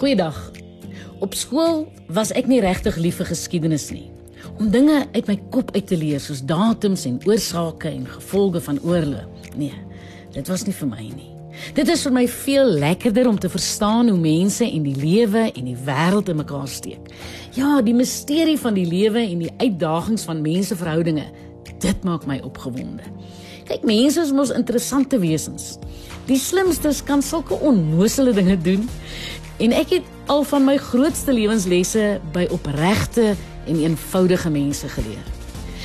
Goeiedag. Op skool was ek nie regtig lief vir geskiedenis nie. Om dinge uit my kop uit te leer soos datums en oorsake en gevolge van oorloë. Nee, dit was nie vir my nie. Dit is vir my veel lekkerder om te verstaan hoe mense en die lewe en die wêreld in mekaar steek. Ja, die misterie van die lewe en die uitdagings van menseverhoudinge, dit maak my opgewonde. Kyk, mense is mos interessante wesens. Die slimstes kan sulke onnoosele dinge doen En ek het al van my grootste lewenslesse by opregte en eenvoudige mense geleer.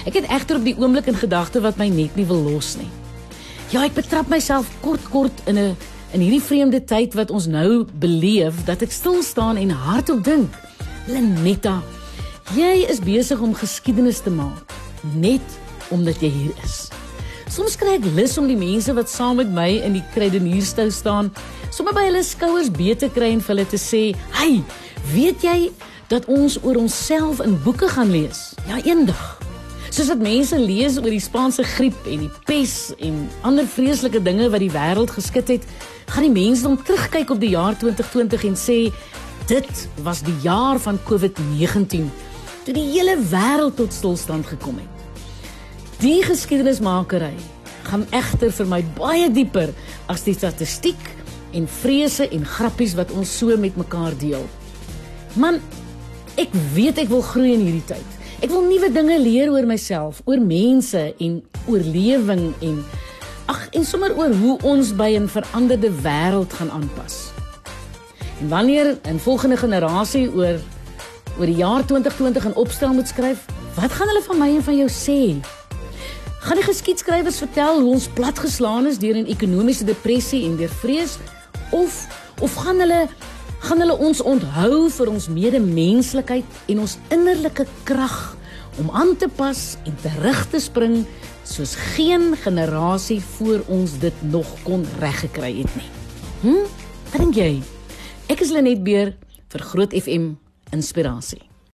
Ek het egter op die oomblik in gedagte wat my net nie wil los nie. Ja, ek betrap myself kort kort in 'n in hierdie vreemde tyd wat ons nou beleef dat ek stil staan en hardop dink. Lenetta, jy is besig om geskiedenis te maak net omdat jy hier is. Soms kry ek lus om die mense wat saam met my in die kruidenierstou staan, sommer by hulle skouers beter kry en vir hulle te sê, "Hey, weet jy dat ons oor onsself in boeke gaan lees?" Ja, eendag. Soos wat mense lees oor die Spaanse griep en die pes en ander vreeslike dinge wat die wêreld geskit het, gaan die mense dan terugkyk op die jaar 2020 en sê, "Dit was die jaar van COVID-19." toe die hele wêreld tot stilstand gekom het. Die geskiedenismakery gaan egter vir my baie dieper as die statistiek en vrese en grappies wat ons so met mekaar deel. Man, ek weet ek wil groei in hierdie tyd. Ek wil nuwe dinge leer oor myself, oor mense en oorlewing en ag en sommer oor hoe ons by 'n veranderde wêreld gaan aanpas. En wanneer 'n volgende generasie oor oor die jaar 2020 in opstel moet skryf, wat gaan hulle van my en van jou sê? Gaan die geskiedskrywers vertel hoe ons platgeslaan is deur 'n ekonomiese depressie en deur vrees of of gaan hulle gaan hulle ons onthou vir ons medemenslikheid en ons innerlike krag om aan te pas en terug te spring soos geen generasie voor ons dit nog kon reggekry het nie. Hm? Wat dink jy? Ek is Lenet Beer vir Groot FM Inspirasie.